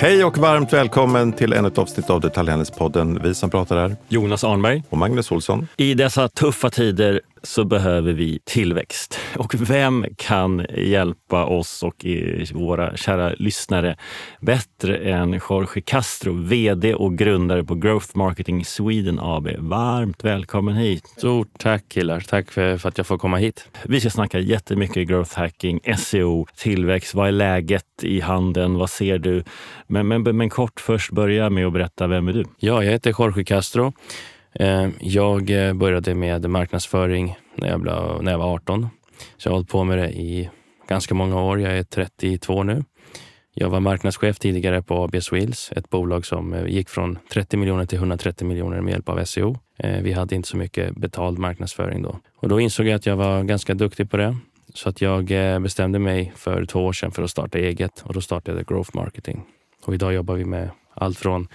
Hej och varmt välkommen till ännu ett avsnitt av Detaljhandelspodden. Vi som pratar här Jonas Arnberg. och Magnus Olsson. I dessa tuffa tider så behöver vi tillväxt. Och vem kan hjälpa oss och våra kära lyssnare bättre än Jorge Castro, vd och grundare på Growth Marketing Sweden AB. Varmt välkommen hit! Stort tack killar! Tack för, för att jag får komma hit. Vi ska snacka jättemycket growth hacking, SEO, tillväxt. Vad är läget i handeln? Vad ser du? Men, men, men kort först, börja med att berätta, vem är du? Ja, jag heter Jorge Castro. Eh, jag eh, började med marknadsföring när jag, när jag var 18. Så jag har hållit på med det i ganska många år. Jag är 32 nu. Jag var marknadschef tidigare på ABS Wheels, ett bolag som eh, gick från 30 miljoner till 130 miljoner med hjälp av SEO. Vi hade inte så mycket betald marknadsföring då. Och då insåg jag att jag var ganska duktig på det. Så att jag bestämde mig för två år sedan för att starta eget och då startade jag Growth Marketing. Och idag jobbar vi med allt från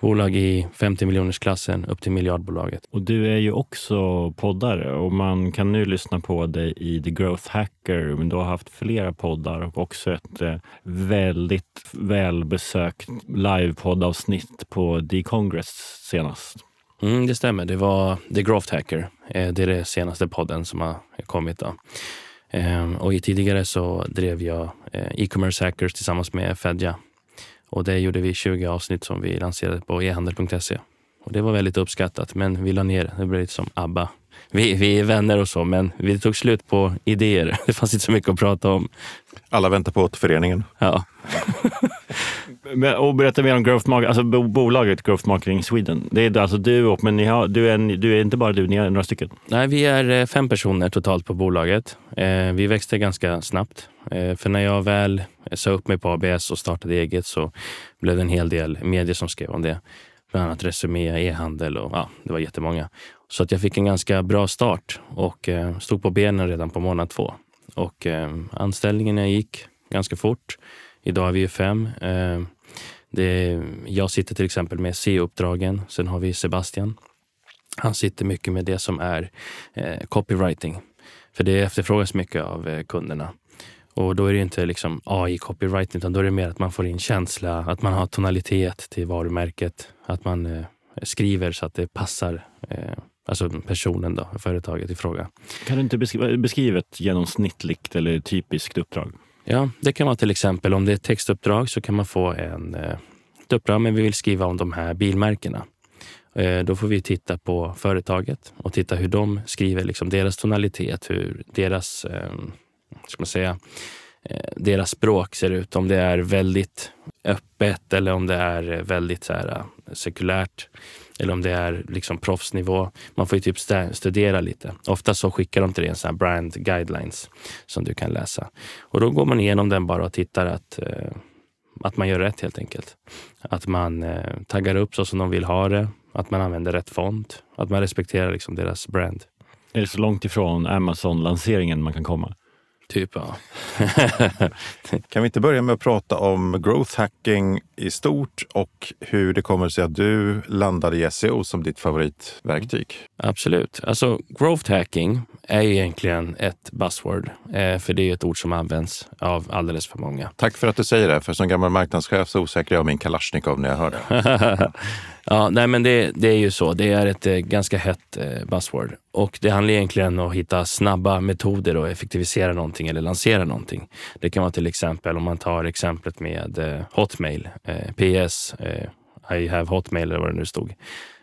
bolag i 50 miljoners klassen upp till miljardbolaget. Och du är ju också poddare och man kan nu lyssna på dig i The Growth Hacker. Men du har haft flera poddar och också ett eh, väldigt välbesökt livepoddavsnitt på The Congress senast. Mm, det stämmer. Det var The Growth Hacker. Eh, det är den senaste podden som har kommit. Då. Ehm, och tidigare så drev jag eh, e-commerce hackers tillsammans med Fedja och det gjorde vi 20 avsnitt som vi lanserade på ehandel.se. Och det var väldigt uppskattat, men vi la ner. Det blev lite som ABBA. Vi, vi är vänner och så, men vi tog slut på idéer. Det fanns inte så mycket att prata om. Alla väntar på återföreningen. Ja. och berätta mer om growth marketing, alltså bolaget Growth Marketing Sweden. Det är alltså du och, men ni har, du, är, du är inte bara du, ni är några stycken? Nej, vi är eh, fem personer totalt på bolaget. Eh, vi växte ganska snabbt. Eh, för när jag väl sa upp mig på ABS och startade eget så blev det en hel del medier som skrev om det. Bland annat Resumé, e-handel och ja, det var jättemånga. Så att jag fick en ganska bra start och stod på benen redan på månad två. Och anställningen jag gick ganska fort. Idag är vi ju fem. Det, jag sitter till exempel med C-uppdragen. Sen har vi Sebastian. Han sitter mycket med det som är eh, copywriting. För det efterfrågas mycket av eh, kunderna. Och då är det inte liksom AI copywriting, utan då är det mer att man får in känsla, att man har tonalitet till varumärket, att man eh, skriver så att det passar eh, alltså personen, då, företaget i fråga. Kan du inte beskriva, beskriva ett genomsnittligt eller typiskt uppdrag? Ja, det kan vara till exempel om det är ett textuppdrag så kan man få en, eh, ett uppdrag, men vi vill skriva om de här bilmärkena. Eh, då får vi titta på företaget och titta hur de skriver, liksom deras tonalitet, hur deras ehm, ska man säga, eh, deras språk ser ut. Om det är väldigt öppet eller om det är väldigt så här, sekulärt. Eller om det är liksom proffsnivå. Man får ju typ studera lite. Ofta så skickar de till dig en sån här brand guidelines som du kan läsa. Och då går man igenom den bara och tittar att, eh, att man gör rätt helt enkelt. Att man eh, taggar upp så som de vill ha det. Att man använder rätt font. Att man respekterar liksom deras brand. Är det så långt ifrån Amazon-lanseringen man kan komma? Typ, ja. kan vi inte börja med att prata om growth hacking i stort och hur det kommer sig att du landade i SEO som ditt favoritverktyg? Absolut. Alltså, growth hacking är egentligen ett buzzword, eh, för det är ett ord som används av alldeles för många. Tack för att du säger det, för som gammal marknadschef så osäker jag min Kalashnikov när jag hör det. ja, nej, men det, det, är ju så. Det är ett eh, ganska hett eh, buzzword. Och det handlar egentligen om att hitta snabba metoder och effektivisera någonting eller lansera någonting. Det kan vara till exempel om man tar exemplet med Hotmail, PS, I have Hotmail eller vad det nu stod.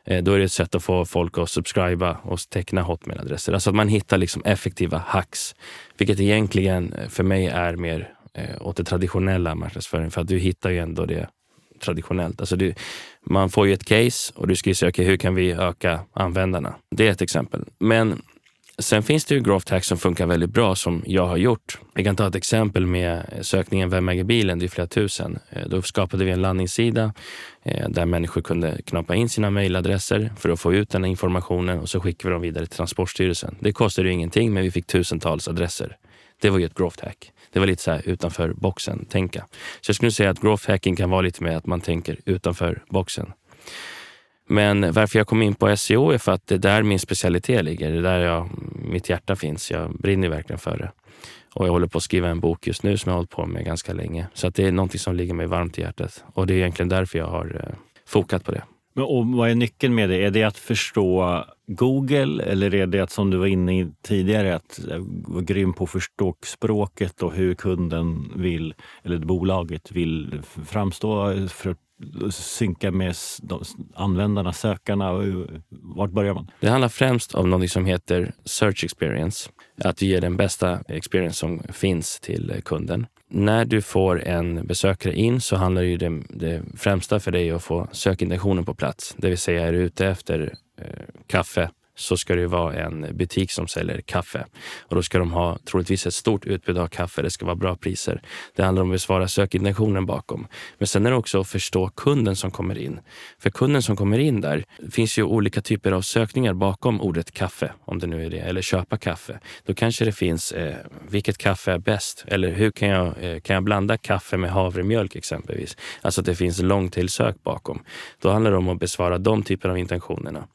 Eh, då är det ett sätt att få folk att subscriba och teckna Hotmail-adresser. Alltså att man hittar liksom effektiva hacks, vilket egentligen eh, för mig är mer eh, åt det traditionella marknadsföringen, för att du hittar ju ändå det traditionellt. Alltså du, man får ju ett case och du ska ju säga, okay, hur kan vi öka användarna? Det är ett exempel. Men Sen finns det ju growth hacks som funkar väldigt bra som jag har gjort. Vi kan ta ett exempel med eh, sökningen Vem äger bilen? Det är flera tusen. Eh, då skapade vi en landningssida eh, där människor kunde knappa in sina mejladresser för att få ut den informationen och så skickade vi dem vidare till Transportstyrelsen. Det kostade ju ingenting, men vi fick tusentals adresser. Det var ju ett growth hack. Det var lite så här utanför boxen tänka. Så jag skulle säga att growth hacking kan vara lite mer att man tänker utanför boxen. Men varför jag kom in på SEO är för att det är där min specialitet ligger. Det är där jag, mitt hjärta finns. Jag brinner verkligen för det. Och jag håller på att skriva en bok just nu som jag har hållit på med ganska länge. Så att det är någonting som ligger mig varmt i hjärtat. Och det är egentligen därför jag har eh, fokat på det. Men, och vad är nyckeln med det? Är det att förstå Google eller är det att, som du var inne i tidigare, att eh, vara grym på att förstå språket och hur kunden vill, eller bolaget vill framstå för att synka med användarna, sökarna? Vart börjar man? Det handlar främst om något som heter search experience. Att du ger den bästa experience som finns till kunden. När du får en besökare in så handlar ju det, det främsta för dig att få sökintentionen på plats. Det vill säga, är du ute efter eh, kaffe så ska det vara en butik som säljer kaffe. Och då ska de ha troligtvis ett stort utbud av kaffe. Det ska vara bra priser. Det handlar om att besvara sökintentionen bakom. Men sen är det också att förstå kunden som kommer in. För kunden som kommer in där, det finns ju olika typer av sökningar bakom ordet kaffe, om det nu är det, eller köpa kaffe. Då kanske det finns, eh, vilket kaffe är bäst? Eller hur kan jag, eh, kan jag blanda kaffe med havremjölk exempelvis? Alltså att det finns långtillsök bakom. Då handlar det om att besvara de typerna av intentionerna.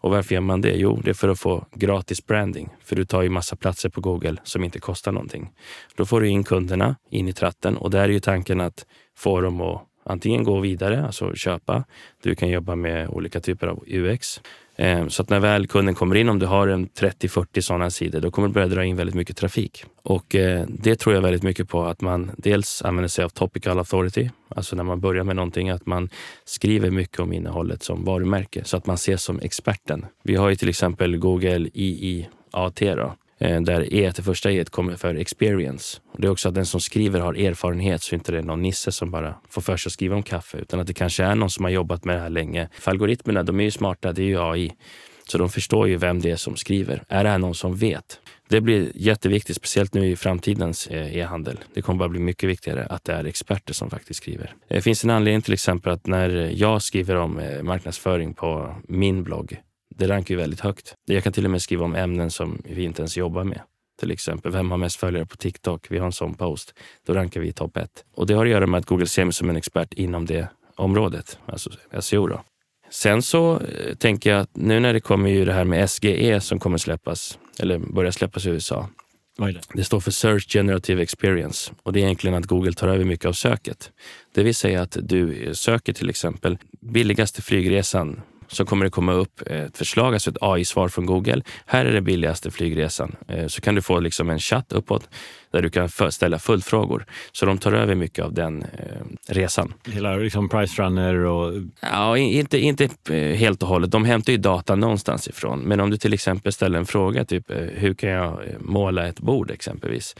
Och varför gör man det? Jo, det är för att få gratis branding. För du tar ju massa platser på Google som inte kostar någonting. Då får du in kunderna in i tratten och där är ju tanken att få dem att antingen gå vidare, alltså köpa. Du kan jobba med olika typer av UX. Eh, så att när väl kunden kommer in, om du har en 30-40 sådana sidor, då kommer du börja dra in väldigt mycket trafik. Och eh, det tror jag väldigt mycket på att man dels använder sig av topical authority, alltså när man börjar med någonting, att man skriver mycket om innehållet som varumärke så att man ses som experten. Vi har ju till exempel Google IIAT då, Eh, där E, det första E kommer för experience. Det är också att den som skriver har erfarenhet så inte det är någon nisse som bara får för sig att skriva om kaffe utan att det kanske är någon som har jobbat med det här länge. För algoritmerna, de är ju smarta, det är ju AI. Så de förstår ju vem det är som skriver. Är det här någon som vet? Det blir jätteviktigt, speciellt nu i framtidens eh, e-handel. Det kommer bara bli mycket viktigare att det är experter som faktiskt skriver. Eh, det finns en anledning till exempel att när jag skriver om marknadsföring på min blogg det rankar ju väldigt högt. Jag kan till och med skriva om ämnen som vi inte ens jobbar med. Till exempel, vem har mest följare på TikTok? Vi har en sån post. Då rankar vi i topp ett. Och det har att göra med att Google ser mig som en expert inom det området, alltså SEO. Då. Sen så eh, tänker jag att nu när det kommer ju det här med SGE som kommer släppas, eller börjar släppas i USA. Det? det står för Search Generative Experience och det är egentligen att Google tar över mycket av söket. Det vill säga att du söker till exempel billigaste flygresan så kommer det komma upp ett förslag, alltså ett AI-svar från Google. Här är den billigaste flygresan. Eh, så kan du få liksom en chatt uppåt där du kan ställa följdfrågor. Så de tar över mycket av den eh, resan. Hela liksom Price Runner och... Ja, inte, inte eh, helt och hållet. De hämtar ju data någonstans ifrån. Men om du till exempel ställer en fråga, typ hur kan jag måla ett bord exempelvis?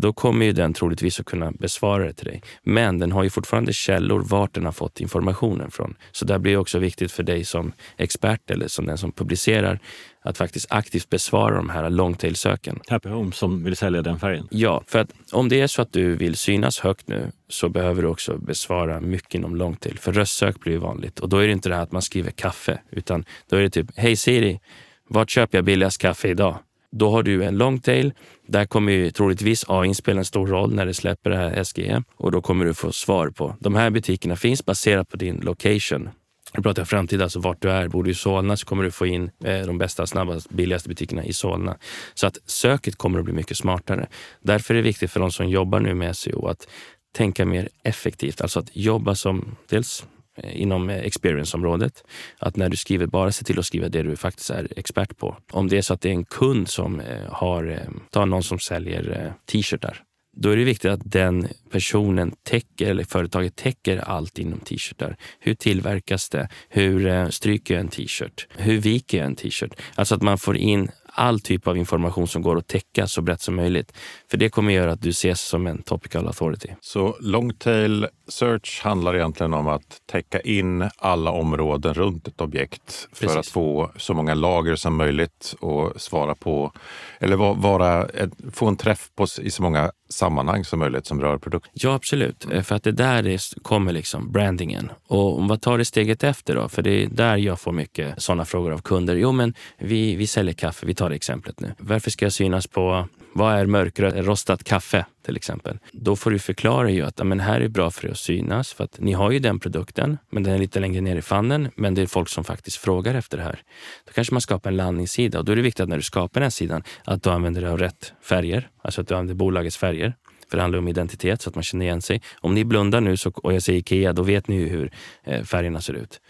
Då kommer ju den troligtvis att kunna besvara det till dig. Men den har ju fortfarande källor vart den har fått informationen från. Så det blir också viktigt för dig som expert eller som den som publicerar att faktiskt aktivt besvara de här longtail-söken. Happy Home som vill sälja den färgen? Ja, för att om det är så att du vill synas högt nu så behöver du också besvara mycket inom longtail. För röstsök blir ju vanligt och då är det inte det här att man skriver kaffe utan då är det typ Hej Siri, vart köper jag billigast kaffe idag? Då har du en longtail. Där kommer ju troligtvis AI spela en stor roll när det släpper det här SGE och då kommer du få svar på. De här butikerna finns baserat på din location. Nu pratar jag framtid, alltså vart du är. Bor du i Solna så kommer du få in eh, de bästa, snabbaste, billigaste butikerna i Solna. Så att söket kommer att bli mycket smartare. Därför är det viktigt för de som jobbar nu med SEO att tänka mer effektivt. Alltså att jobba som dels Eh, inom eh, experience-området. Att när du skriver, bara se till att skriva det du faktiskt är expert på. Om det är så att det är en kund som eh, har, ta någon som säljer t-shirtar. Då är det viktigt att den personen täcker, eller företaget täcker allt inom t-shirtar. Hur tillverkas det? Hur stryker jag en t-shirt? Hur viker jag en t-shirt? Alltså att man får in all typ av information som går att täcka så brett som möjligt. För det kommer göra att du ses som en topical authority. Så long-tail search handlar egentligen om att täcka in alla områden runt ett objekt för Precis. att få så många lager som möjligt och svara på, eller vara, få en träff på, i så många sammanhang som möjligt som rör produkten. Ja, absolut. För att det där det kommer liksom brandingen. Och vad tar det steget efter då? För det är där jag får mycket sådana frågor av kunder. Jo, men vi, vi säljer kaffe. Vi tar det exemplet nu. Varför ska jag synas på Vad är mörkrött? Rostat kaffe till exempel? Då får du förklara ju att men här är bra för att synas för att ni har ju den produkten, men den är lite längre ner i fannen. Men det är folk som faktiskt frågar efter det här. Då kanske man skapar en landningssida och då är det viktigt att när du skapar den sidan att du använder dig av rätt färger, alltså att du använder bolagets färger. För det handlar om identitet så att man känner igen sig. Om ni blundar nu så, och jag säger Ikea, då vet ni ju hur eh, färgerna ser ut.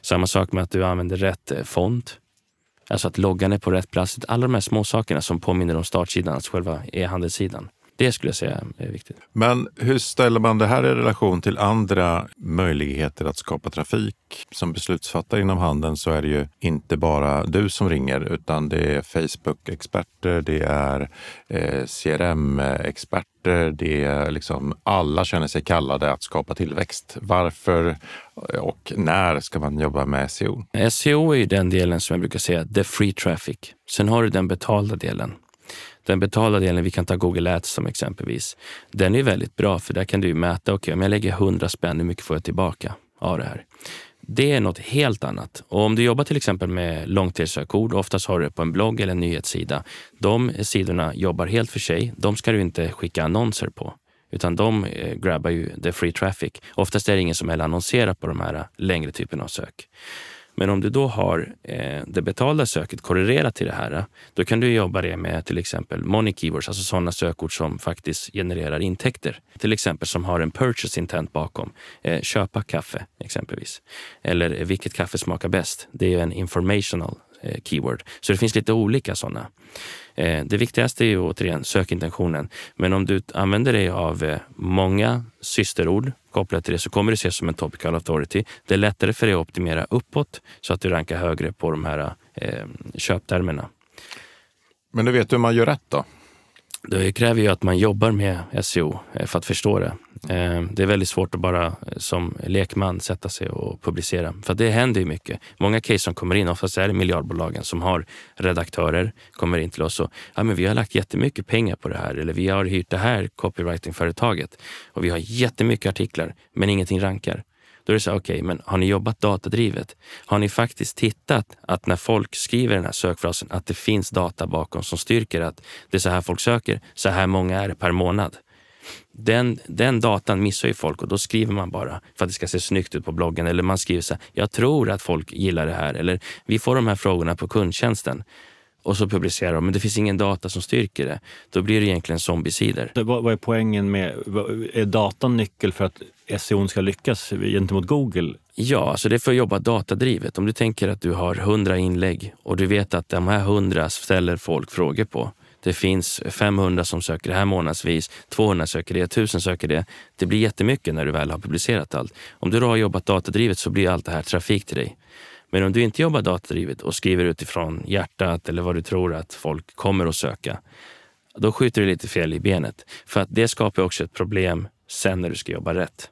Samma sak med att du använder rätt eh, font. Alltså att loggan är på rätt plats. Alla de här små sakerna som påminner om startsidan, alltså själva e-handelssidan. Det skulle jag säga är viktigt. Men hur ställer man det här i relation till andra möjligheter att skapa trafik? Som beslutsfattare inom handeln så är det ju inte bara du som ringer utan det är Facebook-experter, det är eh, CRM-experter, det är liksom alla känner sig kallade att skapa tillväxt. Varför och när ska man jobba med SEO? SEO är ju den delen som jag brukar säga, the free traffic. Sen har du den betalda delen. Den betalda delen, vi kan ta Google Ads som exempelvis. Den är väldigt bra för där kan du mäta, okej okay, om jag lägger 100 spänn, hur mycket får jag tillbaka av det här? Det är något helt annat. Och om du jobbar till exempel med långtidssökord, oftast har du det på en blogg eller en nyhetssida. De sidorna jobbar helt för sig. De ska du inte skicka annonser på utan de eh, grabbar ju the free traffic. Oftast är det ingen som heller annonserar på de här eh, längre typerna av sök. Men om du då har eh, det betalda söket korrelerat till det här, då kan du jobba det med till exempel money keywords, alltså sådana sökord som faktiskt genererar intäkter. Till exempel som har en purchase intent bakom. Eh, köpa kaffe exempelvis. Eller vilket kaffe smakar bäst? Det är en informational eh, keyword. Så det finns lite olika sådana. Eh, det viktigaste är ju återigen sökintentionen. Men om du använder dig av eh, många systerord kopplat till det så kommer det ses som en topical authority. Det är lättare för dig att optimera uppåt så att du rankar högre på de här eh, köptermerna. Men du vet hur man gör rätt då? Det kräver ju att man jobbar med SEO eh, för att förstå det. Eh, det är väldigt svårt att bara eh, som lekman sätta sig och publicera. För det händer ju mycket. Många case som kommer in, oftast är det miljardbolagen som har redaktörer, kommer in till oss och ja, men vi har lagt jättemycket pengar på det här eller vi har hyrt det här copywritingföretaget och vi har jättemycket artiklar men ingenting rankar. Då är det så okej, okay, men har ni jobbat datadrivet? Har ni faktiskt tittat att när folk skriver den här sökfrasen, att det finns data bakom som styrker att det är så här folk söker, så här många är det per månad. Den, den datan missar ju folk och då skriver man bara för att det ska se snyggt ut på bloggen. Eller man skriver så här, jag tror att folk gillar det här. Eller vi får de här frågorna på kundtjänsten och så publicerar de, men det finns ingen data som styrker det. Då blir det egentligen zombiesidor. Vad, vad är poängen med, är datan nyckel för att SEO ska lyckas gentemot Google? Ja, alltså det är för att jobba datadrivet. Om du tänker att du har 100 inlägg och du vet att de här 100 ställer folk frågor på. Det finns 500 som söker det här månadsvis, 200 söker det, 1000 söker det. Det blir jättemycket när du väl har publicerat allt. Om du då har jobbat datadrivet så blir allt det här trafik till dig. Men om du inte jobbar datadrivet och skriver utifrån hjärtat eller vad du tror att folk kommer att söka, då skjuter du lite fel i benet. För att det skapar också ett problem sen när du ska jobba rätt.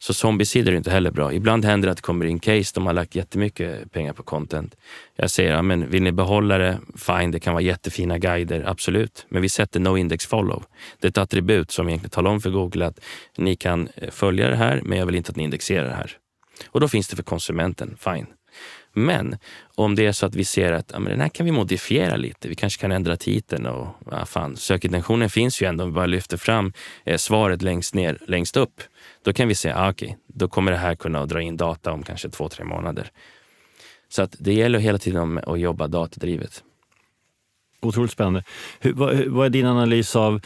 Så zombiesidor är inte heller bra. Ibland händer det att det kommer in case, de har lagt jättemycket pengar på content. Jag säger, ja, men vill ni behålla det, fine, det kan vara jättefina guider, absolut. Men vi sätter no index follow. Det är ett attribut som egentligen talar om för Google att ni kan följa det här, men jag vill inte att ni indexerar det här. Och då finns det för konsumenten, fine. Men om det är så att vi ser att ja, men den här kan vi modifiera lite, vi kanske kan ändra titeln och ja, fan, sökintentionen finns ju ändå om vi bara lyfter fram eh, svaret längst ner, längst upp. Då kan vi säga, ah, okej, okay, då kommer det här kunna dra in data om kanske två, tre månader. Så att det gäller hela tiden att jobba datadrivet. Otroligt spännande. Hur, vad, vad är din analys av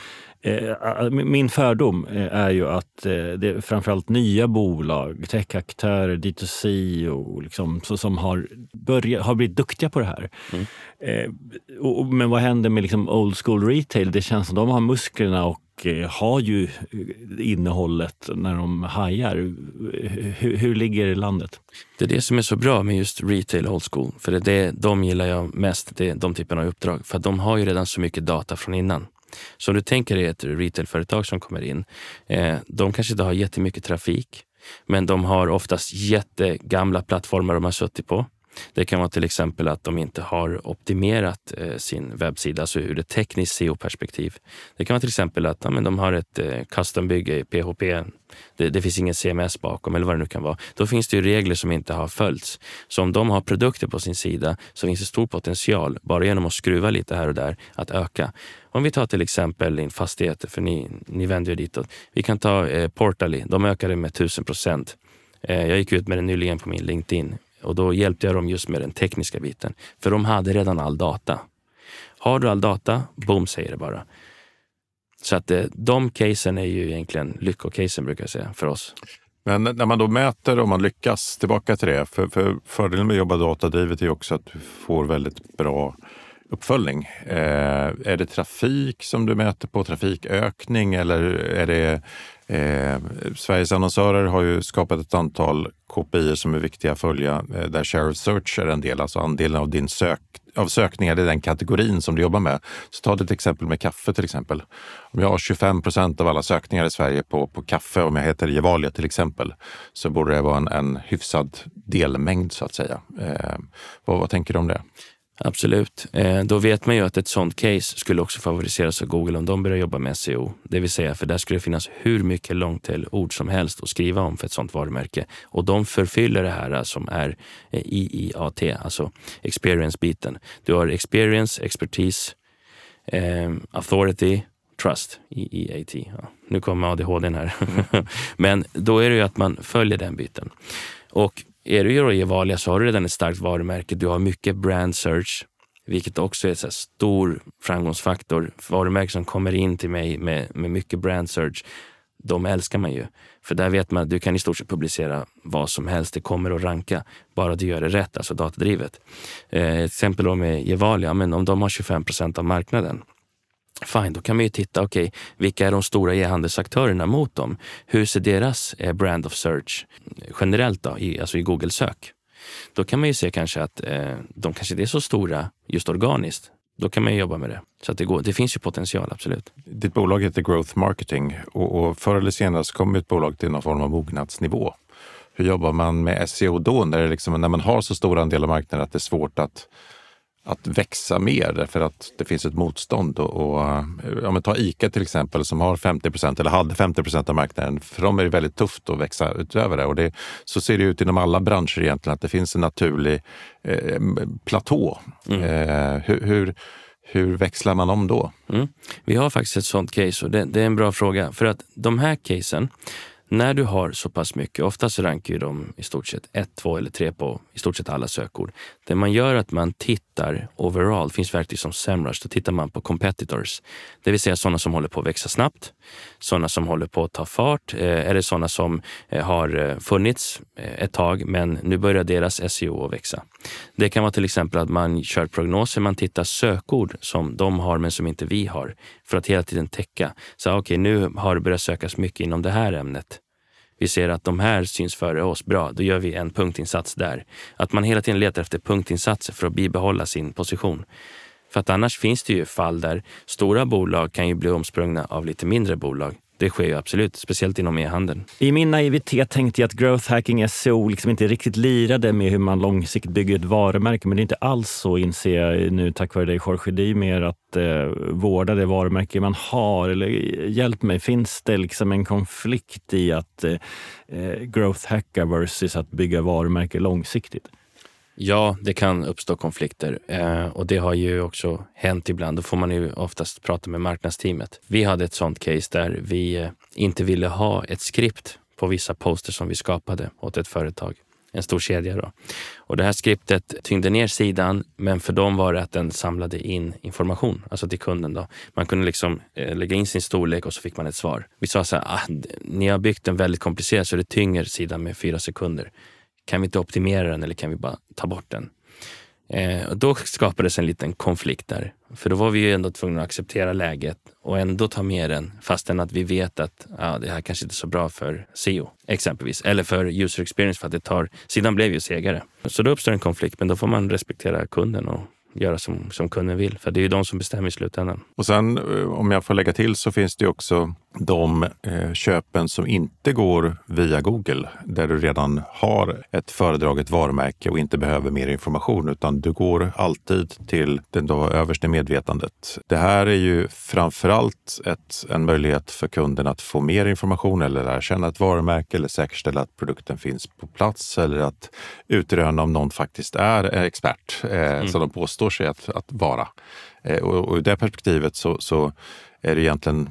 min fördom eh, är ju att eh, det är framförallt nya bolag, techaktörer, D2C och liksom, så, som har, börjat, har blivit duktiga på det här. Mm. Och, men vad händer med liksom old school retail? Det känns som de har musklerna och har ju innehållet när de hajar. Hur, hur ligger landet? Det är det som är så bra med just retail old school. För det är det, de gillar jag mest, det är de typerna av uppdrag. För de har ju redan så mycket data från innan. Så om du tänker dig ett retailföretag som kommer in. Eh, de kanske inte har jättemycket trafik, men de har oftast jättegamla plattformar de har suttit på. Det kan vara till exempel att de inte har optimerat eh, sin webbsida, alltså ur ett tekniskt SEO-perspektiv. Det kan vara till exempel att ja, men de har ett eh, custombygge i PHP. Det, det, finns ingen CMS bakom eller vad det nu kan vara. Då finns det ju regler som inte har följts. Så om de har produkter på sin sida så finns det stor potential, bara genom att skruva lite här och där, att öka. Om vi tar till exempel din fastigheter, för ni, ni vänder ju ditåt. Vi kan ta eh, Portally, de ökade med 1000 procent. Eh, jag gick ut med det nyligen på min LinkedIn och då hjälpte jag dem just med den tekniska biten. För de hade redan all data. Har du all data, boom säger det bara. Så att eh, de casen är ju egentligen lyckocasen brukar jag säga för oss. Men när man då mäter om man lyckas, tillbaka till det. För, för fördelen med att jobba datadrivet är också att du får väldigt bra uppföljning. Eh, är det trafik som du mäter på, trafikökning eller är det eh, Sveriges annonsörer har ju skapat ett antal KPI som är viktiga att följa eh, där share of search är en del, alltså andelen av din sök, av sökningar i den kategorin som du jobbar med. Så ta ett exempel med kaffe till exempel. Om jag har 25 procent av alla sökningar i Sverige på, på kaffe, om jag heter Gevalia till exempel, så borde det vara en, en hyfsad delmängd så att säga. Eh, vad, vad tänker du om det? Absolut. Eh, då vet man ju att ett sånt case skulle också favoriseras av Google om de börjar jobba med SEO. Det vill säga, för där skulle det finnas hur mycket långtail-ord som helst att skriva om för ett sånt varumärke. Och de förfyller det här som är eh, IIAT, alltså experience-biten. Du har experience, expertise, eh, authority, trust, IIAT. Ja, nu kommer ADHD här. Mm. Men då är det ju att man följer den biten. Och är du i Gevalia så har du redan ett starkt varumärke. Du har mycket brand search, vilket också är en stor framgångsfaktor. Varumärken som kommer in till mig med, med mycket brand search, de älskar man ju. För där vet man att du kan i stort sett publicera vad som helst. Det kommer att ranka, bara du gör det rätt, alltså datadrivet. Eh, exempel då med Gevalia, men om de har 25 procent av marknaden, Fine, då kan man ju titta, okej, okay, vilka är de stora e-handelsaktörerna mot dem? Hur ser deras eh, brand of search generellt då, i, alltså i Google-sök? Då kan man ju se kanske att eh, de kanske inte är så stora just organiskt. Då kan man ju jobba med det. Så att det, går, det finns ju potential, absolut. Ditt bolag heter Growth Marketing och, och förr eller senare så kommer ett bolag till någon form av mognadsnivå. Hur jobbar man med SEO då, när, det liksom, när man har så stor andel av marknaden att det är svårt att att växa mer därför att det finns ett motstånd. Och, och, om man tar ICA till exempel som har 50 procent eller hade 50 procent av marknaden. För dem är det väldigt tufft att växa utöver det. Och det, så ser det ut inom alla branscher egentligen, att det finns en naturlig eh, platå. Mm. Eh, hur, hur, hur, växlar man om då? Mm. Vi har faktiskt ett sånt case och det, det är en bra fråga. För att de här casen när du har så pass mycket, oftast rankar ju de i stort sett ett, två eller tre på i stort sett alla sökord. Det man gör är att man tittar overall, det finns verktyg som Semrush, då tittar man på competitors. Det vill säga sådana som håller på att växa snabbt, sådana som håller på att ta fart, eh, eller sådana som eh, har eh, funnits eh, ett tag men nu börjar deras SEO att växa. Det kan vara till exempel att man kör prognoser, man tittar sökord som de har men som inte vi har för att hela tiden täcka. Så ah, okej, okay, nu har det börjat sökas mycket inom det här ämnet vi ser att de här syns före oss, bra, då gör vi en punktinsats där. Att man hela tiden letar efter punktinsatser för att bibehålla sin position. För att annars finns det ju fall där stora bolag kan ju bli omsprungna av lite mindre bolag. Det sker ju absolut, speciellt inom e-handeln. I min naivitet tänkte jag att growth hacking SEO liksom inte riktigt lirade med hur man långsiktigt bygger ett varumärke. Men det är inte alls så inser jag nu tack vare dig Jorge. Det är mer att eh, vårda det varumärke man har. Eller eh, hjälp mig, finns det liksom en konflikt i att eh, eh growth hacka versus att bygga varumärke långsiktigt? Ja, det kan uppstå konflikter eh, och det har ju också hänt ibland. Då får man ju oftast prata med marknadsteamet. Vi hade ett sånt case där vi eh, inte ville ha ett skript på vissa poster som vi skapade åt ett företag. En stor kedja då. Och det här skriptet tyngde ner sidan, men för dem var det att den samlade in information, alltså till kunden. Då. Man kunde liksom eh, lägga in sin storlek och så fick man ett svar. Vi sa så här, ah, ni har byggt en väldigt komplicerad så det tynger sidan med fyra sekunder. Kan vi inte optimera den eller kan vi bara ta bort den? Eh, och då skapades en liten konflikt där. För då var vi ju ändå tvungna att acceptera läget och ändå ta med den fastän att vi vet att ah, det här kanske inte är så bra för SEO exempelvis. Eller för user experience för att det tar... Sidan blev ju segare. Så då uppstår en konflikt men då får man respektera kunden och göra som, som kunden vill. För det är ju de som bestämmer i slutändan. Och sen eh, om jag får lägga till så finns det också de eh, köpen som inte går via Google, där du redan har ett föredraget varumärke och inte behöver mer information, utan du går alltid till den då översta medvetandet. Det här är ju framförallt ett, en möjlighet för kunden att få mer information eller lära känna ett varumärke eller säkerställa att produkten finns på plats eller att utröna om någon faktiskt är expert, eh, mm. som de påstår sig att, att vara. Eh, och, och, I det perspektivet så, så är det egentligen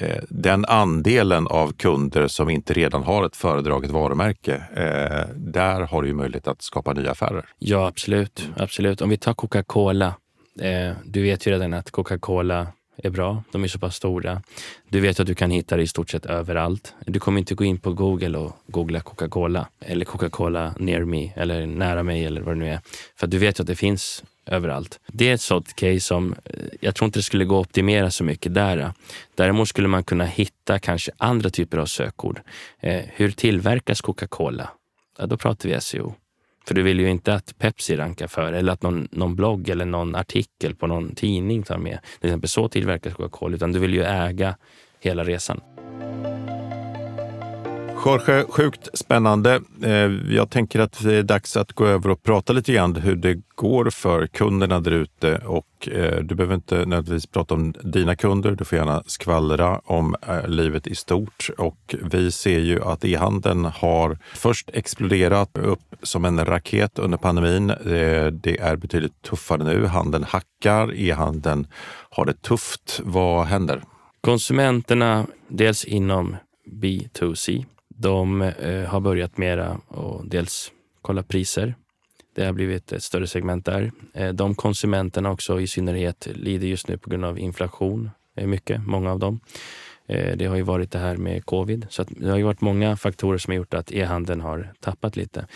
Eh, den andelen av kunder som inte redan har ett föredraget varumärke, eh, där har du ju möjlighet att skapa nya affärer. Ja, absolut. absolut. Om vi tar Coca-Cola. Eh, du vet ju redan att Coca-Cola är bra. De är så pass stora. Du vet att du kan hitta det i stort sett överallt. Du kommer inte gå in på Google och googla Coca-Cola eller Coca-Cola near me eller nära mig eller vad det nu är. För du vet att det finns överallt. Det är ett sånt case som eh, jag tror inte det skulle gå att optimera så mycket där. Däremot skulle man kunna hitta kanske andra typer av sökord. Eh, hur tillverkas Coca-Cola? Ja, då pratar vi SEO. För du vill ju inte att Pepsi rankar för eller att någon, någon blogg eller någon artikel på någon tidning tar med. Till exempel så tillverkas Coca-Cola, utan du vill ju äga hela resan. Jorge, sjukt spännande. Eh, jag tänker att det är dags att gå över och prata lite grann hur det går för kunderna där ute. Och eh, du behöver inte nödvändigtvis prata om dina kunder. Du får gärna skvallra om eh, livet i stort. Och vi ser ju att e-handeln har först exploderat upp som en raket under pandemin. Det är betydligt tuffare nu. Handeln hackar, e-handeln har det tufft. Vad händer? Konsumenterna, dels inom B2C, de eh, har börjat mera och dels kolla priser. Det har blivit ett större segment där. Eh, de konsumenterna också i synnerhet lider just nu på grund av inflation. Eh, mycket, många av dem. Eh, det har ju varit det här med covid. Så det har ju varit många faktorer som har gjort att e-handeln har tappat lite.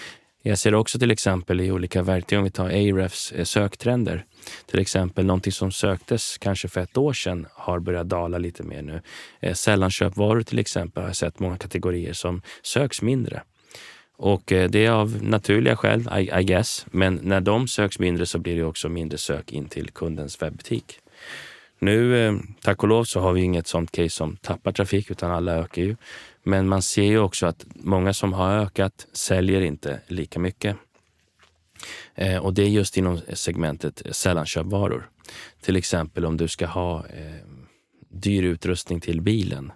Jag ser också till exempel i olika verktyg, om vi tar Ahrefs eh, söktrender. Till exempel någonting som söktes kanske för ett år sedan har börjat dala lite mer nu. Eh, sällanköpvaror till exempel har jag sett många kategorier som söks mindre. Och eh, det är av naturliga skäl, I, I guess. Men när de söks mindre så blir det också mindre sök in till kundens webbutik. Nu, eh, tack och lov, så har vi inget sånt case som tappar trafik, utan alla ökar ju. Men man ser ju också att många som har ökat säljer inte lika mycket. Eh, och det är just inom segmentet sällanköpvaror. Till exempel om du ska ha eh, dyr utrustning till bilen.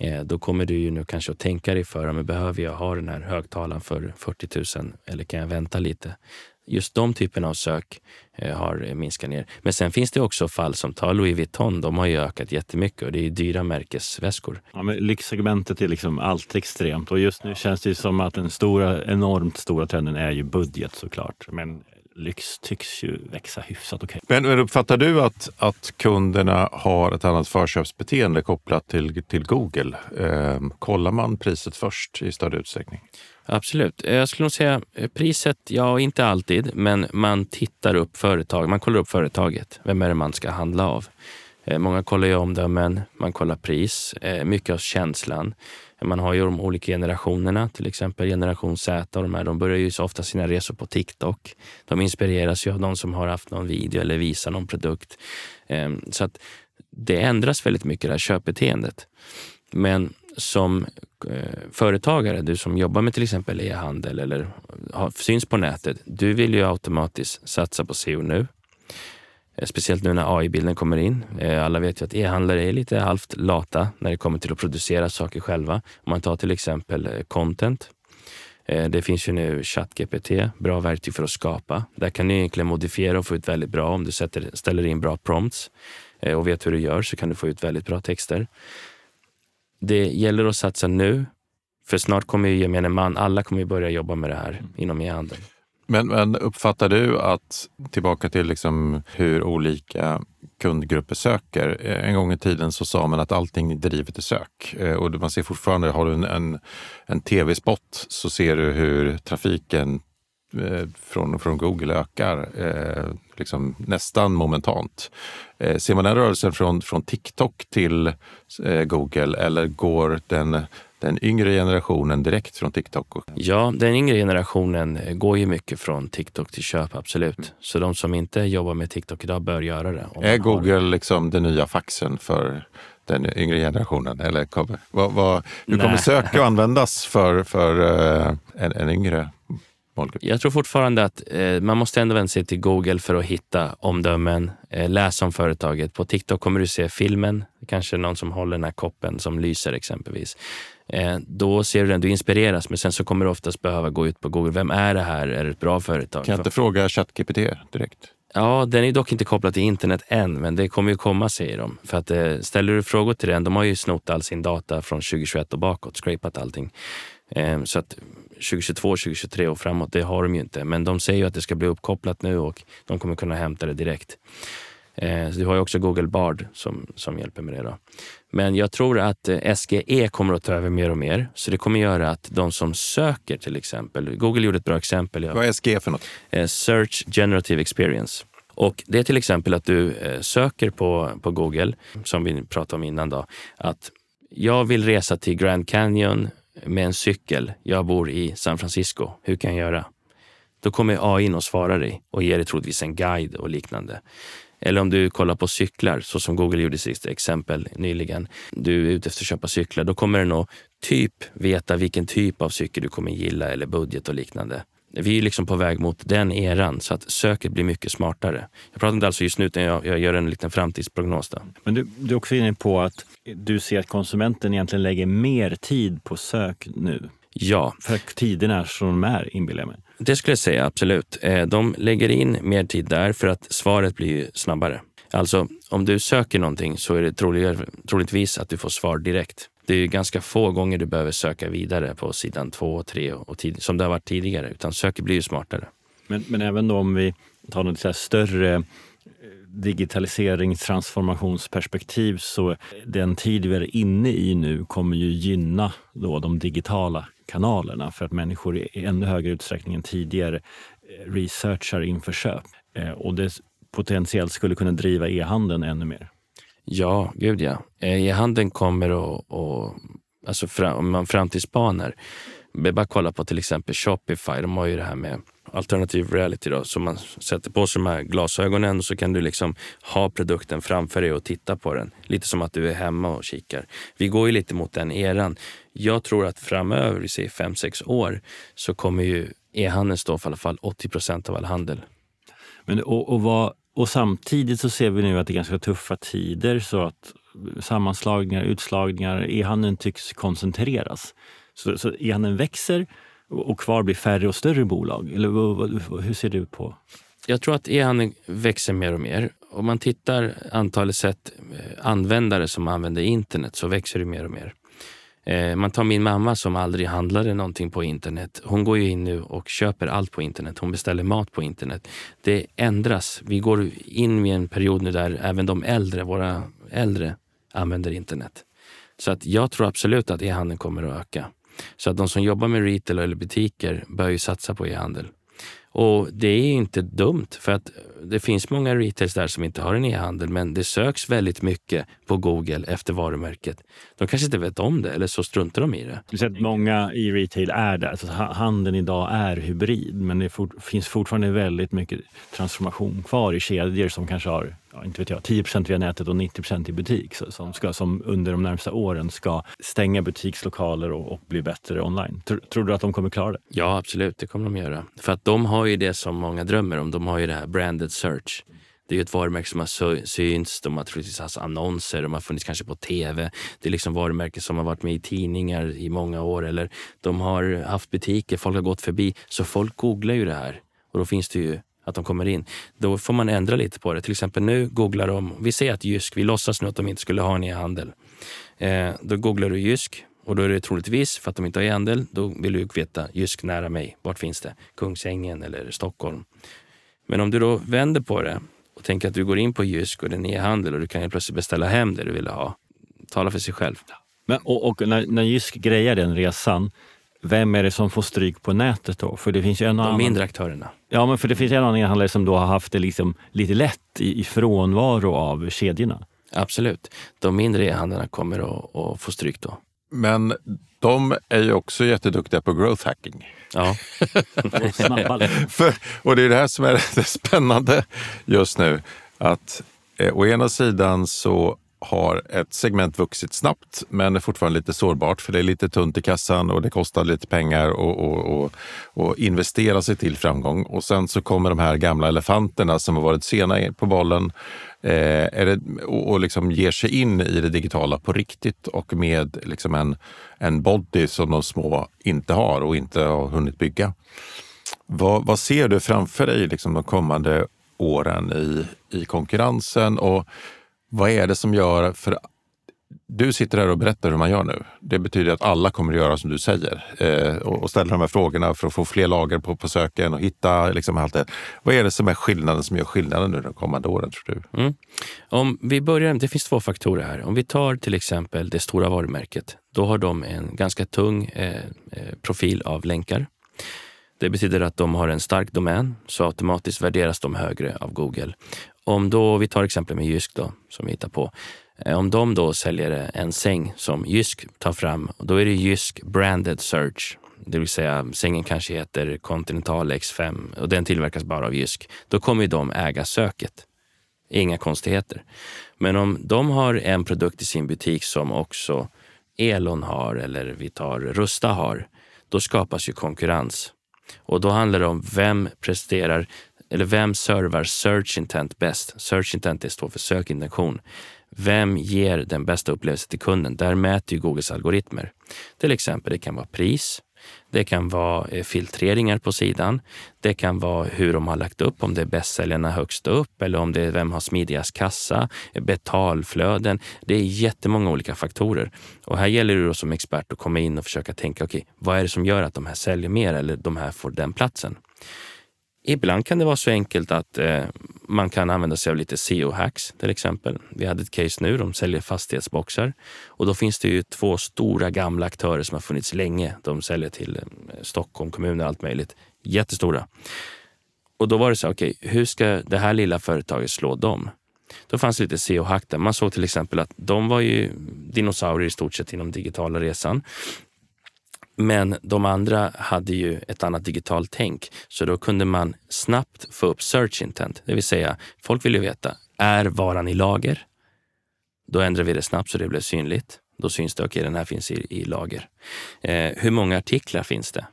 Eh, då kommer du ju nu kanske att tänka dig för, men behöver jag ha den här högtalaren för 40 000 eller kan jag vänta lite? Just de typerna av sök eh, har minskat ner. Men sen finns det också fall som tar Louis Vuitton. De har ju ökat jättemycket och det är dyra märkesväskor. Ja, men lyxsegmentet är liksom alltid extremt och just nu känns det som att den stora, enormt stora trenden är ju budget såklart. Men lyx tycks ju växa hyfsat okej. Okay. Men, men uppfattar du att, att kunderna har ett annat förköpsbeteende kopplat till, till Google? Eh, kollar man priset först i större utsträckning? Absolut. Jag skulle nog säga eh, priset, ja inte alltid, men man tittar upp företag. Man kollar upp företaget. Vem är det man ska handla av? Eh, många kollar ju omdömen, man kollar pris, eh, mycket av känslan. Man har ju de olika generationerna, till exempel generation Z och de här, de börjar ju så ofta sina resor på TikTok. De inspireras ju av de som har haft någon video eller visar någon produkt. Ehm, så att det ändras väldigt mycket, det här köpbeteendet. Men som eh, företagare, du som jobbar med till exempel e-handel eller har, syns på nätet, du vill ju automatiskt satsa på SEO nu. Eh, speciellt nu när AI-bilden kommer in. Eh, alla vet ju att e-handlare är lite halvt lata när det kommer till att producera saker själva. Om man tar till exempel eh, content. Eh, det finns ju nu ChatGPT, bra verktyg för att skapa. Där kan du egentligen modifiera och få ut väldigt bra. Om du sätter, ställer in bra prompts eh, och vet hur du gör så kan du få ut väldigt bra texter det gäller att satsa nu. För snart kommer ju gemene man, alla kommer ju börja jobba med det här mm. inom e-handeln. Men, men, uppfattar du att, tillbaka till liksom hur olika kundgrupper söker. En gång i tiden så sa man att allting är drivet i sök. Eh, och man ser fortfarande, har du en, en, en tv-spot så ser du hur trafiken eh, från, från Google ökar eh, liksom nästan momentant. Eh, ser man den rörelsen från, från TikTok till eh, Google eller går den, den yngre generationen direkt från TikTok? Ja, den yngre generationen går ju mycket från TikTok till köp, absolut. Mm. Så de som inte jobbar med TikTok idag bör göra det. Är Google har... liksom den nya faxen för den yngre generationen? Eller kommer, vad, vad, hur kommer söka att användas för, för uh, en, en yngre målgrupp? Jag tror fortfarande att eh, man måste ändå vända sig till Google för att hitta omdömen, eh, läsa om företaget. På TikTok kommer du se filmen, kanske någon som håller den här koppen som lyser exempelvis. Eh, då ser du den, du inspireras, men sen så kommer du oftast behöva gå ut på Google. Vem är det här? Är det ett bra företag? Kan jag inte fråga ChatGPT direkt? Ja, den är dock inte kopplad till internet än, men det kommer ju komma säger de. För att eh, ställer du frågor till den, de har ju snott all sin data från 2021 och bakåt, scrapat allting. Eh, så att 2022, 2023 och framåt, det har de ju inte. Men de säger ju att det ska bli uppkopplat nu och de kommer kunna hämta det direkt. Eh, du har ju också Google Bard som, som hjälper med det. Då. Men jag tror att eh, SGE kommer att ta över mer och mer. Så det kommer göra att de som söker till exempel, Google gjorde ett bra exempel. Vad är SGE för något? Eh, Search Generative Experience. Och det är till exempel att du söker på, på Google, som vi pratade om innan, då, att jag vill resa till Grand Canyon med en cykel. Jag bor i San Francisco. Hur kan jag göra? Då kommer AI in och svarar dig och ger dig troligtvis en guide och liknande. Eller om du kollar på cyklar, så som Google gjorde sitt exempel nyligen. Du är ute efter att köpa cyklar. Då kommer den att typ veta vilken typ av cykel du kommer gilla eller budget och liknande. Vi är liksom på väg mot den eran så att söket blir mycket smartare. Jag pratar inte alltså just nu utan jag, jag gör en liten framtidsprognos. Då. Men du, du är också inne på att du ser att konsumenten egentligen lägger mer tid på sök nu. Ja. För att tiderna är som de är, inbillar jag mig. Det skulle jag säga, absolut. Eh, de lägger in mer tid där för att svaret blir snabbare. Alltså, om du söker någonting så är det troligtvis att du får svar direkt. Det är ganska få gånger du behöver söka vidare på sidan två och tre och tid, som det har varit tidigare, utan söker blir ju smartare. Men, men även då om vi tar något större eh, digitaliserings transformationsperspektiv så den tid vi är inne i nu kommer ju gynna då de digitala kanalerna för att människor i ännu högre utsträckning än tidigare eh, researchar inför köp. Eh, och det potentiellt skulle kunna driva e-handeln ännu mer. Ja, gud ja. Eh, e-handeln kommer och, och, alltså om man framtidsspanar, bara kolla på till exempel Shopify, de har ju det här med alternativ reality. Då, så man sätter på sig de här glasögonen och så kan du liksom ha produkten framför dig och titta på den. Lite som att du är hemma och kikar. Vi går ju lite mot den eran. Jag tror att framöver, vi säger fem sex år, så kommer ju e-handeln stå för i alla fall 80 procent av all handel. Men, och, och, vad, och samtidigt så ser vi nu att det är ganska tuffa tider så att sammanslagningar, utslagningar, e-handeln tycks koncentreras. Så, så e-handeln växer och kvar blir färre och större bolag? Eller hur ser du på? Jag tror att e-handeln växer mer och mer. Om man tittar antalet sätt eh, användare som använder internet så växer det mer och mer. Eh, man tar min mamma som aldrig handlade någonting på internet. Hon går ju in nu och köper allt på internet. Hon beställer mat på internet. Det ändras. Vi går in i en period nu där även de äldre, våra äldre, använder internet. Så att jag tror absolut att e-handeln kommer att öka. Så att de som jobbar med retail eller butiker bör ju satsa på e-handel. Och det är inte dumt för att det finns många retails där som inte har en e-handel men det söks väldigt mycket på Google efter varumärket. De kanske inte vet om det eller så struntar de i det. Du att många i retail är där. Alltså, handeln idag är hybrid men det fort, finns fortfarande väldigt mycket transformation kvar i kedjor som kanske har ja, inte vet jag, 10% via nätet och 90% i butik som, ska, som under de närmsta åren ska stänga butikslokaler och, och bli bättre online. Tror, tror, du att de kommer klara det? Ja, absolut. Det kommer de göra. För att de har ju det som många drömmer om. De har ju det här branded search. Det är ju ett varumärke som har synts, de har troligtvis haft annonser, de har funnits kanske på tv. Det är liksom varumärken som har varit med i tidningar i många år eller de har haft butiker, folk har gått förbi. Så folk googlar ju det här och då finns det ju att de kommer in. Då får man ändra lite på det. Till exempel nu googlar de, vi säger att Jysk, vi låtsas nu att de inte skulle ha en e-handel. Eh, då googlar du Jysk och då är det troligtvis för att de inte har e-handel. Då vill du veta Jysk nära mig. Vart finns det? Kungsängen eller Stockholm. Men om du då vänder på det och tänker att du går in på Jysk och det är en e-handel och du kan helt plötsligt beställa hem det du vill ha. Tala för sig själv. Men, och, och när, när Jysk grejar den resan, vem är det som får stryk på nätet då? För det finns ju en De annan... mindre aktörerna. Ja, men för det finns en annan e-handlare som då har haft det liksom lite lätt i, i frånvaro av kedjorna. Absolut. De mindre e-handlarna kommer att, att få stryk då. Men de är ju också jätteduktiga på growth hacking. Ja. För, och det är det här som är det spännande just nu. Att eh, å ena sidan så har ett segment vuxit snabbt men är fortfarande lite sårbart för det är lite tunt i kassan och det kostar lite pengar att investera sig till framgång. Och sen så kommer de här gamla elefanterna som har varit sena på bollen eh, är det, och, och liksom ger sig in i det digitala på riktigt och med liksom en, en body som de små inte har och inte har hunnit bygga. Vad, vad ser du framför dig liksom de kommande åren i, i konkurrensen? och vad är det som gör, för du sitter här och berättar hur man gör nu. Det betyder att alla kommer att göra som du säger eh, och, och ställa de här frågorna för att få fler lager på, på söken och hitta liksom allt det. Vad är det som är skillnaden som gör skillnaden nu de kommande åren tror du? Mm. Om vi börjar, det finns två faktorer här. Om vi tar till exempel det stora varumärket. Då har de en ganska tung eh, eh profil av länkar. Det betyder att de har en stark domän, så automatiskt värderas de högre av Google. Om då, vi tar exempel med Jysk då, som vi hittar på. Eh, om de då säljer en säng som Jysk tar fram, då är det Jysk branded search. Det vill säga sängen kanske heter Continental X5 och den tillverkas bara av Jysk. Då kommer de äga söket. Inga konstigheter. Men om de har en produkt i sin butik som också Elon har eller vi tar Rusta har, då skapas ju konkurrens. Och då handlar det om vem presterar eller vem servar search intent bäst? Search intent står för sökintention. Vem ger den bästa upplevelsen till kunden? Där mäter ju Googles algoritmer. Till exempel, det kan vara pris. Det kan vara eh, filtreringar på sidan. Det kan vara hur de har lagt upp, om det är bästsäljarna högst upp eller om det är vem har smidigast kassa, eh, betalflöden. Det är jättemånga olika faktorer. Och här gäller det då som expert att komma in och försöka tänka, okej, okay, vad är det som gör att de här säljer mer eller de här får den platsen? Ibland kan det vara så enkelt att eh, man kan använda sig av lite SEO-hacks till exempel. Vi hade ett case nu, de säljer fastighetsboxar och då finns det ju två stora gamla aktörer som har funnits länge. De säljer till eh, Stockholm kommun och allt möjligt. Jättestora. Och då var det så, okej, okay, hur ska det här lilla företaget slå dem? Då fanns det lite SEO-hack där. Man såg till exempel att de var ju dinosaurier i stort sett inom digitala resan. Men de andra hade ju ett annat digitalt tänk, så då kunde man snabbt få upp search intent. Det vill säga, folk vill ju veta, är varan i lager? Då ändrar vi det snabbt så det blev synligt. Då syns det, okej, okay, den här finns i, i lager. Eh, hur många artiklar finns det?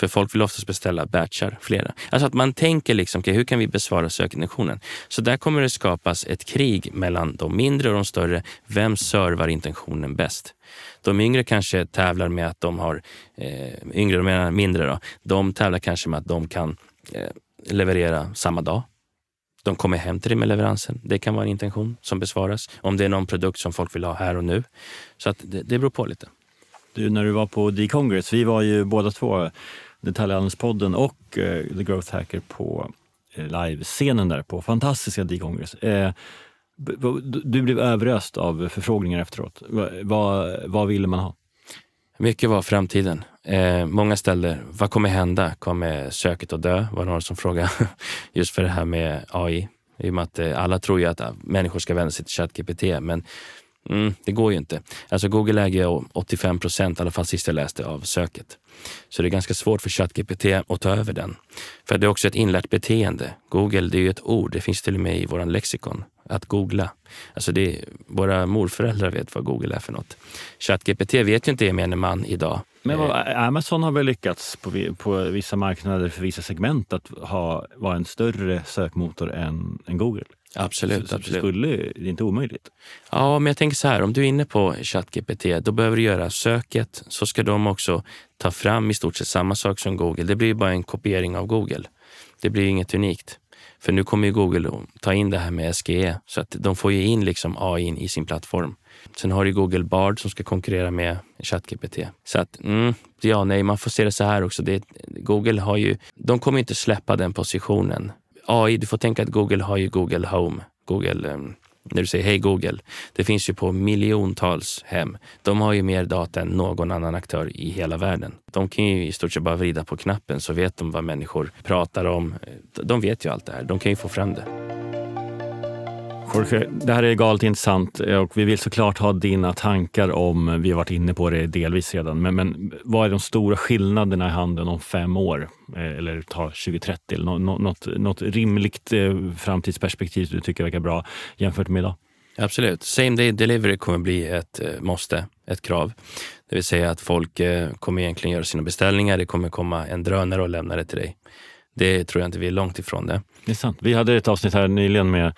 För folk vill oftast beställa batchar, flera. Alltså att man tänker liksom, okay, hur kan vi besvara sökintentionen? Så där kommer det skapas ett krig mellan de mindre och de större. Vem servar intentionen bäst? De yngre kanske tävlar med att de har, eh, yngre, de menar mindre då, de tävlar kanske med att de kan eh, leverera samma dag. De kommer hem till dig med leveransen. Det kan vara en intention som besvaras. Om det är någon produkt som folk vill ha här och nu. Så att det, det beror på lite. Du, när du var på D-Congress, vi var ju båda två Detaljhandelspodden och eh, The Growth Hacker på eh, livescenen där på fantastiska D-Congress. Eh, du blev överöst av förfrågningar efteråt. Vad, vad ville man ha? Mycket var framtiden. Eh, många ställde, vad kommer hända? Kommer söket att dö? var några som frågade. Just för det här med AI. I och med att eh, alla tror ju att ah, människor ska vända sig till ChatGPT, men Mm, det går ju inte. Alltså Google äger 85 procent, i alla fall sist jag läste, av söket. Så det är ganska svårt för ChatGPT att ta över den. För det är också ett inlärt beteende. Google, det är ju ett ord. Det finns till och med i vår lexikon. Att googla. Alltså det våra morföräldrar vet vad Google är för något. ChatGPT vet ju inte gemene man idag. Men vad, Amazon har väl lyckats på, på vissa marknader för vissa segment att ha, vara en större sökmotor än, än Google? Absolut. Så, absolut. Skulle, det är inte omöjligt. Ja, men jag tänker så här, om du är inne på ChatGPT, då behöver du göra söket, så ska de också ta fram i stort sett samma sak som Google. Det blir bara en kopiering av Google. Det blir inget unikt. För nu kommer ju Google att ta in det här med SGE, så att de får ju in liksom AI i sin plattform. Sen har du Google Bard som ska konkurrera med ChatGPT. Så att, mm, ja, nej, man får se det så här också. Det, Google har ju, de kommer inte släppa den positionen. AI, du får tänka att Google har ju Google Home. Google, ehm, när du säger hej Google, det finns ju på miljontals hem. De har ju mer data än någon annan aktör i hela världen. De kan ju i stort sett bara vrida på knappen så vet de vad människor pratar om. De vet ju allt det här. De kan ju få fram det. Jorge, det här är galet intressant och vi vill såklart ha dina tankar om, vi har varit inne på det delvis redan, men, men vad är de stora skillnaderna i handeln om fem år? Eh, eller ta 2030, eller något, något rimligt eh, framtidsperspektiv du tycker verkar bra jämfört med idag? Absolut. Same day delivery kommer bli ett eh, måste, ett krav. Det vill säga att folk kommer egentligen göra sina beställningar. Det kommer komma en drönare och lämna det till dig. Det tror jag inte vi är långt ifrån det. Det är sant. Vi hade ett avsnitt här nyligen med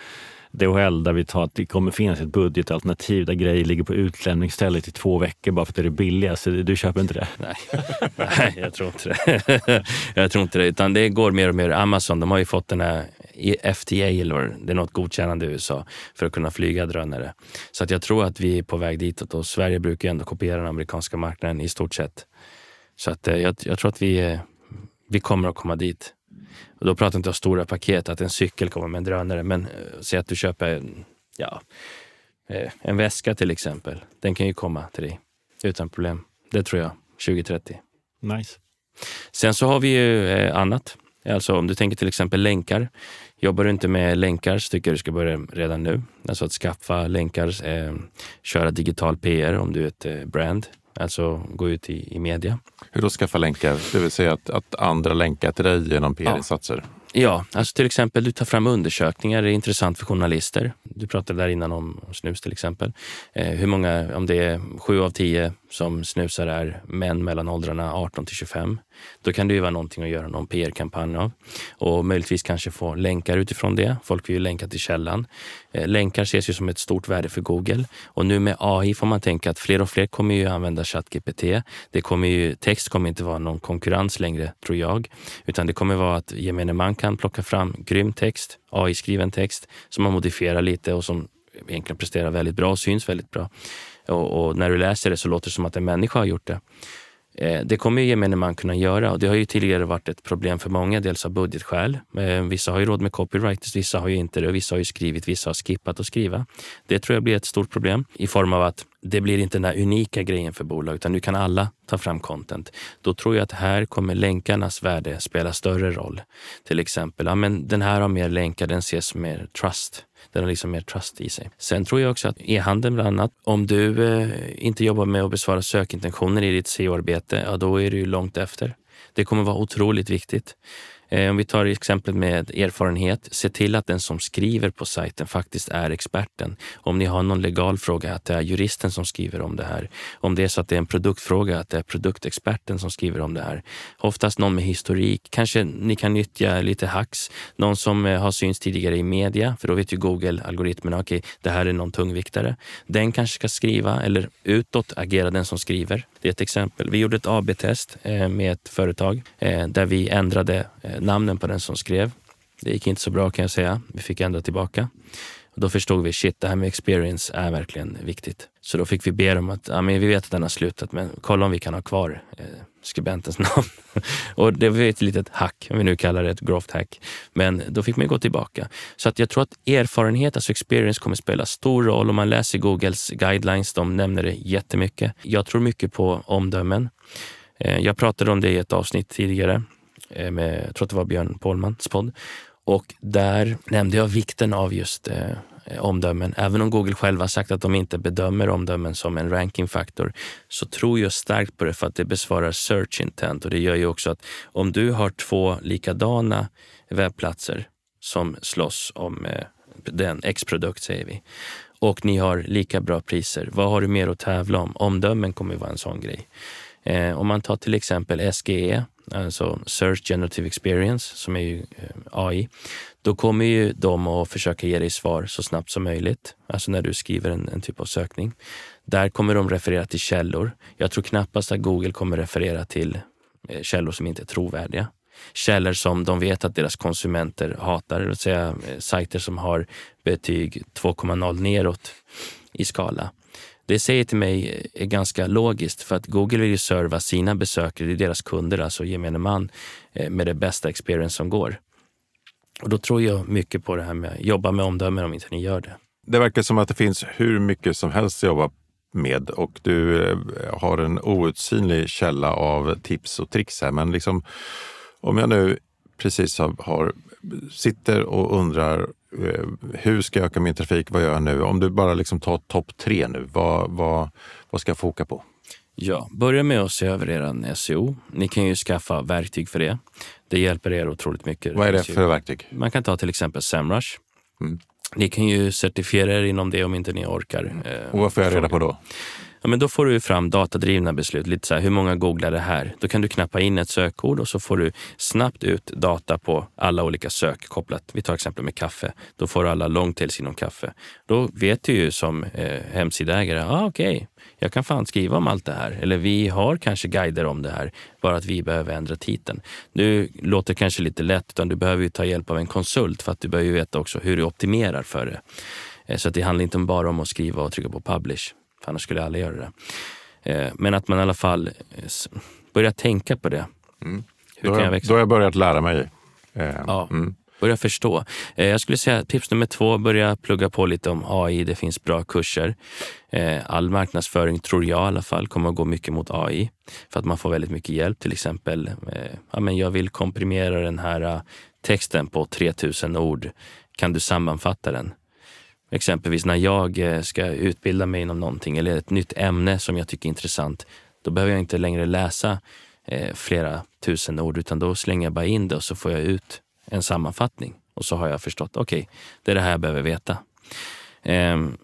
DHL där vi tar att det kommer finnas ett budgetalternativ där grejer ligger på utlämningsstället i två veckor bara för att det är det billigaste. Du köper inte det? Nej, Nej jag tror inte det. jag tror inte det. Utan det går mer och mer. Amazon, de har ju fått den här FTA, eller det är något godkännande i USA, för att kunna flyga drönare. Så att jag tror att vi är på väg ditåt och Sverige brukar ju ändå kopiera den amerikanska marknaden i stort sett. Så att eh, jag, jag tror att vi, eh, vi kommer att komma dit. Och då pratar inte om stora paket, att en cykel kommer med en drönare, men eh, säg att du köper en, ja, eh, en väska till exempel. Den kan ju komma till dig utan problem. Det tror jag, 2030. Nice. Sen så har vi ju eh, annat. Alltså om du tänker till exempel länkar. Jobbar du inte med länkar så tycker jag du ska börja redan nu. Alltså att skaffa länkar, eh, köra digital PR om du är ett eh, brand. Alltså gå ut i, i media. Hur då skaffa länkar? Det vill säga att, att andra länkar till dig genom PR-insatser? Ja. Ja, alltså till exempel du tar fram undersökningar, det är intressant för journalister. Du pratade där innan om snus till exempel. Eh, hur många, om det är sju av tio som snusar är män mellan åldrarna 18 till 25. Då kan det ju vara någonting att göra någon PR-kampanj av. Och möjligtvis kanske få länkar utifrån det. Folk vill ju länka till källan. Eh, länkar ses ju som ett stort värde för Google. Och nu med AI får man tänka att fler och fler kommer ju använda ChatGPT. Det kommer ju, text kommer inte vara någon konkurrens längre, tror jag. Utan det kommer vara att gemene man kan plocka fram grym text, AI-skriven text, som man modifierar lite och som egentligen presterar väldigt bra och syns väldigt bra. Och, och, när du läser det så låter det som att en människa har gjort det. Eh, det kommer ju gemene man kunna göra och det har ju tidigare varit ett problem för många, dels av budgetskäl. Eh, vissa har ju råd med copyright, vissa har ju inte det. Vissa har ju skrivit, vissa har skippat att skriva. Det tror jag blir ett stort problem i form av att det blir inte den här unika grejen för bolag, utan nu kan alla ta fram content. Då tror jag att här kommer länkarnas värde spela större roll. Till exempel, ja, men den här har mer länkar, den ses mer trust. Den har liksom mer trust i sig. Sen tror jag också att e-handeln bland annat, om du eh, inte jobbar med att besvara sökintentioner i ditt SEO-arbete, ja då är du långt efter. Det kommer vara otroligt viktigt. Eh, om vi tar exemplet med erfarenhet, se till att den som skriver på sajten faktiskt är experten. Om ni har någon legal fråga, att det är juristen som skriver om det här. Om det är så att det är en produktfråga, att det är produktexperten som skriver om det här. Oftast någon med historik. Kanske ni kan nyttja lite hacks. Någon som eh, har synts tidigare i media, för då vet ju Google algoritmerna, okej, okay, det här är någon tungviktare. Den kanske ska skriva eller utåt agera den som skriver. Det är ett exempel. Vi gjorde ett AB-test eh, med ett företag där vi ändrade namnen på den som skrev. Det gick inte så bra kan jag säga. Vi fick ändra tillbaka. Och då förstod vi, shit, det här med experience är verkligen viktigt. Så då fick vi be dem att, ja men vi vet att den har slutat, men kolla om vi kan ha kvar eh, skribentens namn. och det var ett litet hack, om vi nu kallar det ett grovt hack. Men då fick man gå tillbaka. Så att jag tror att erfarenhet, alltså experience, kommer spela stor roll. Om man läser Googles guidelines, de nämner det jättemycket. Jag tror mycket på omdömen. Eh, jag pratade om det i ett avsnitt tidigare. Eh, med, jag tror att det var Björn Pålmans podd. Och där nämnde jag vikten av just eh, omdömen. Även om Google själva sagt att de inte bedömer omdömen som en rankingfaktor så tror jag starkt på det för att det besvarar search intent och det gör ju också att om du har två likadana webbplatser som slåss om eh, den X-produkt säger vi och ni har lika bra priser. Vad har du mer att tävla om? Omdömen kommer vara en sån grej. Eh, om man tar till exempel SGE alltså Search Generative Experience, som är ju eh, AI, då kommer ju de att försöka ge dig svar så snabbt som möjligt. Alltså när du skriver en, en typ av sökning. Där kommer de referera till källor. Jag tror knappast att Google kommer referera till eh, källor som inte är trovärdiga. Källor som de vet att deras konsumenter hatar, det vill säga sajter som har betyg 2,0 neråt i skala. Det säger till mig eh, är ganska logiskt för att Google vill ju serva sina besökare, det är deras kunder, alltså gemene man, eh, med det bästa experience som går. Och då tror jag mycket på det här med att jobba med omdömen om inte ni gör det. Det verkar som att det finns hur mycket som helst att jobba med och du eh, har en outsinlig källa av tips och tricks här. Men liksom, om jag nu precis har, har sitter och undrar hur ska jag öka min trafik? Vad gör jag nu? Om du bara liksom tar topp tre nu, vad, vad, vad ska jag foka på? Ja, börja med att se över er SEO. Ni kan ju skaffa verktyg för det. Det hjälper er otroligt mycket. Vad är det för verktyg? Man kan ta till exempel Semrush. Mm. Ni kan ju certifiera er inom det om inte ni orkar. Och vad får jag reda på då? Ja, men då får du fram datadrivna beslut. Lite så här, hur många googlar det här? Då kan du knappa in ett sökord och så får du snabbt ut data på alla olika sök kopplat. Vi tar exempel med kaffe. Då får du alla longtails inom kaffe. Då vet du ju som eh, hemsidägare, ah, okej, okay, jag kan fan skriva om allt det här. Eller vi har kanske guider om det här, bara att vi behöver ändra titeln. Nu låter kanske lite lätt, utan du behöver ju ta hjälp av en konsult för att du behöver veta också hur du optimerar för det. Eh, så att det handlar inte bara om att skriva och trycka på publish. För annars skulle jag aldrig göra det. Eh, men att man i alla fall eh, börjar tänka på det. Mm. Hur då, kan jag växa? Då har jag börjat lära mig. Eh, ja. Mm. Börja förstå. Jag skulle säga tips nummer två, börja plugga på lite om AI. Det finns bra kurser. All marknadsföring, tror jag i alla fall, kommer att gå mycket mot AI. För att man får väldigt mycket hjälp. Till exempel, ja, men jag vill komprimera den här texten på 3000 ord. Kan du sammanfatta den? Exempelvis när jag eh, ska utbilda mig inom någonting eller ett nytt ämne som jag tycker är intressant. Då behöver jag inte längre läsa eh, flera tusen ord utan då slänger jag bara in det och så får jag ut en sammanfattning. Och så har jag förstått, okej, okay, det är det här jag behöver veta. Ehm,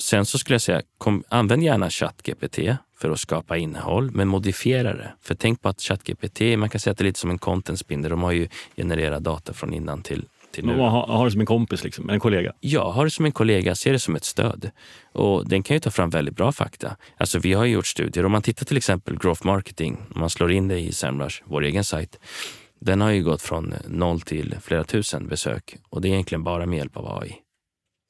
sen så skulle jag säga, kom, använd gärna ChatGPT för att skapa innehåll, men modifiera det. För tänk på att ChatGPT, man kan säga att det är lite som en content spinner. De har ju genererat data från innan till till nu. Man har, har det som en kompis, liksom, en kollega? Ja, har det som en kollega, ser det som ett stöd. Och den kan ju ta fram väldigt bra fakta. Alltså vi har gjort studier. Om man tittar till exempel growth marketing, om man slår in det i Semrush, vår egen sajt. Den har ju gått från noll till flera tusen besök och det är egentligen bara med hjälp av AI.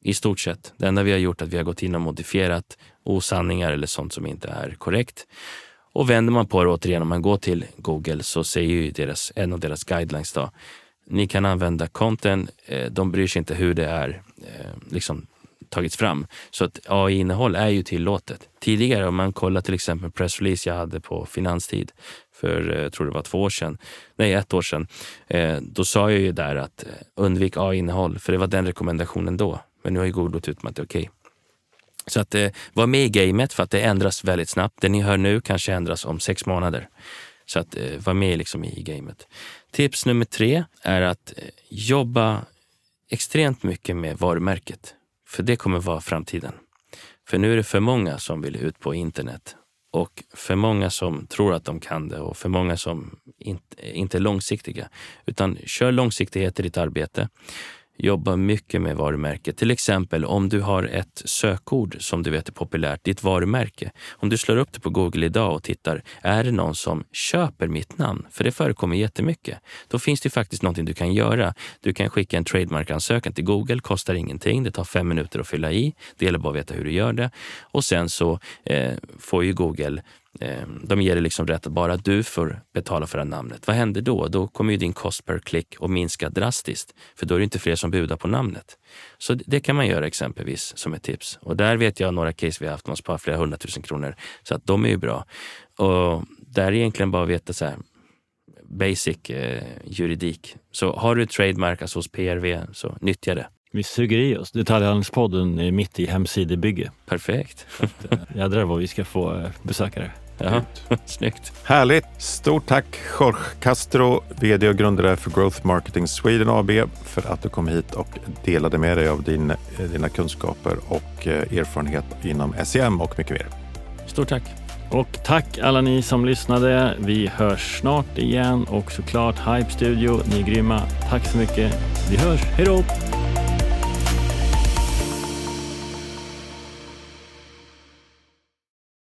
I stort sett. Det enda vi har gjort är att vi har gått in och modifierat osanningar eller sånt som inte är korrekt. Och vänder man på det återigen, om man går till Google så säger ju deras, en av deras guidelines då, ni kan använda content. Eh, de bryr sig inte hur det är eh, liksom, tagits fram. Så att AI-innehåll är ju tillåtet. Tidigare, om man kollar till exempel pressrelease jag hade på Finanstid för, eh, jag tror det var två år sedan, nej ett år sedan, då sa jag ju där att undvik AI-innehåll, för det var den rekommendationen då. Men nu har ju Google gått ut med att det är okej. Okay. Så att var med i gamet för att det ändras väldigt snabbt. Det ni hör nu kanske ändras om sex månader. Så att eh, var med liksom i gamet. Tips nummer tre är att eh, jobba extremt mycket med varumärket. För det kommer vara framtiden. För nu är det för många som vill ut på internet och för många som tror att de kan det och för många som inte, inte är långsiktiga. Utan kör långsiktighet i ditt arbete jobba mycket med varumärke. Till exempel om du har ett sökord som du vet är populärt, ditt varumärke. Om du slår upp det på Google idag och tittar, är det någon som köper mitt namn? För det förekommer jättemycket. Då finns det faktiskt någonting du kan göra. Du kan skicka en trademarkansökan till Google, kostar ingenting. Det tar fem minuter att fylla i. Det gäller bara att veta hur du gör det. Och sen så eh, får ju Google Eh, de ger dig liksom rätt att bara du får betala för det här namnet. Vad händer då? Då kommer ju din kost per klick att minska drastiskt, för då är det inte fler som budar på namnet. Så det kan man göra exempelvis som ett tips. Och där vet jag några case vi har haft, man sparar flera hundratusen kronor. Så att de är ju bra. Och där är egentligen bara att veta så här, basic eh, juridik. Så har du trademark alltså hos PRV, så nyttja det. Vi suger i oss. Detaljhandelspodden är mitt i hemsidebygge. Perfekt. Eh, jädrar vad vi ska få eh, besökare. Ja, snyggt. Härligt. Stort tack Jorge Castro, VD och grundare för Growth Marketing Sweden AB för att du kom hit och delade med dig av din, dina kunskaper och eh, erfarenhet inom SEM och mycket mer. Stort tack. Och tack alla ni som lyssnade. Vi hörs snart igen och såklart Hype Studio. Ni är grymma. Tack så mycket. Vi hörs. Hej då!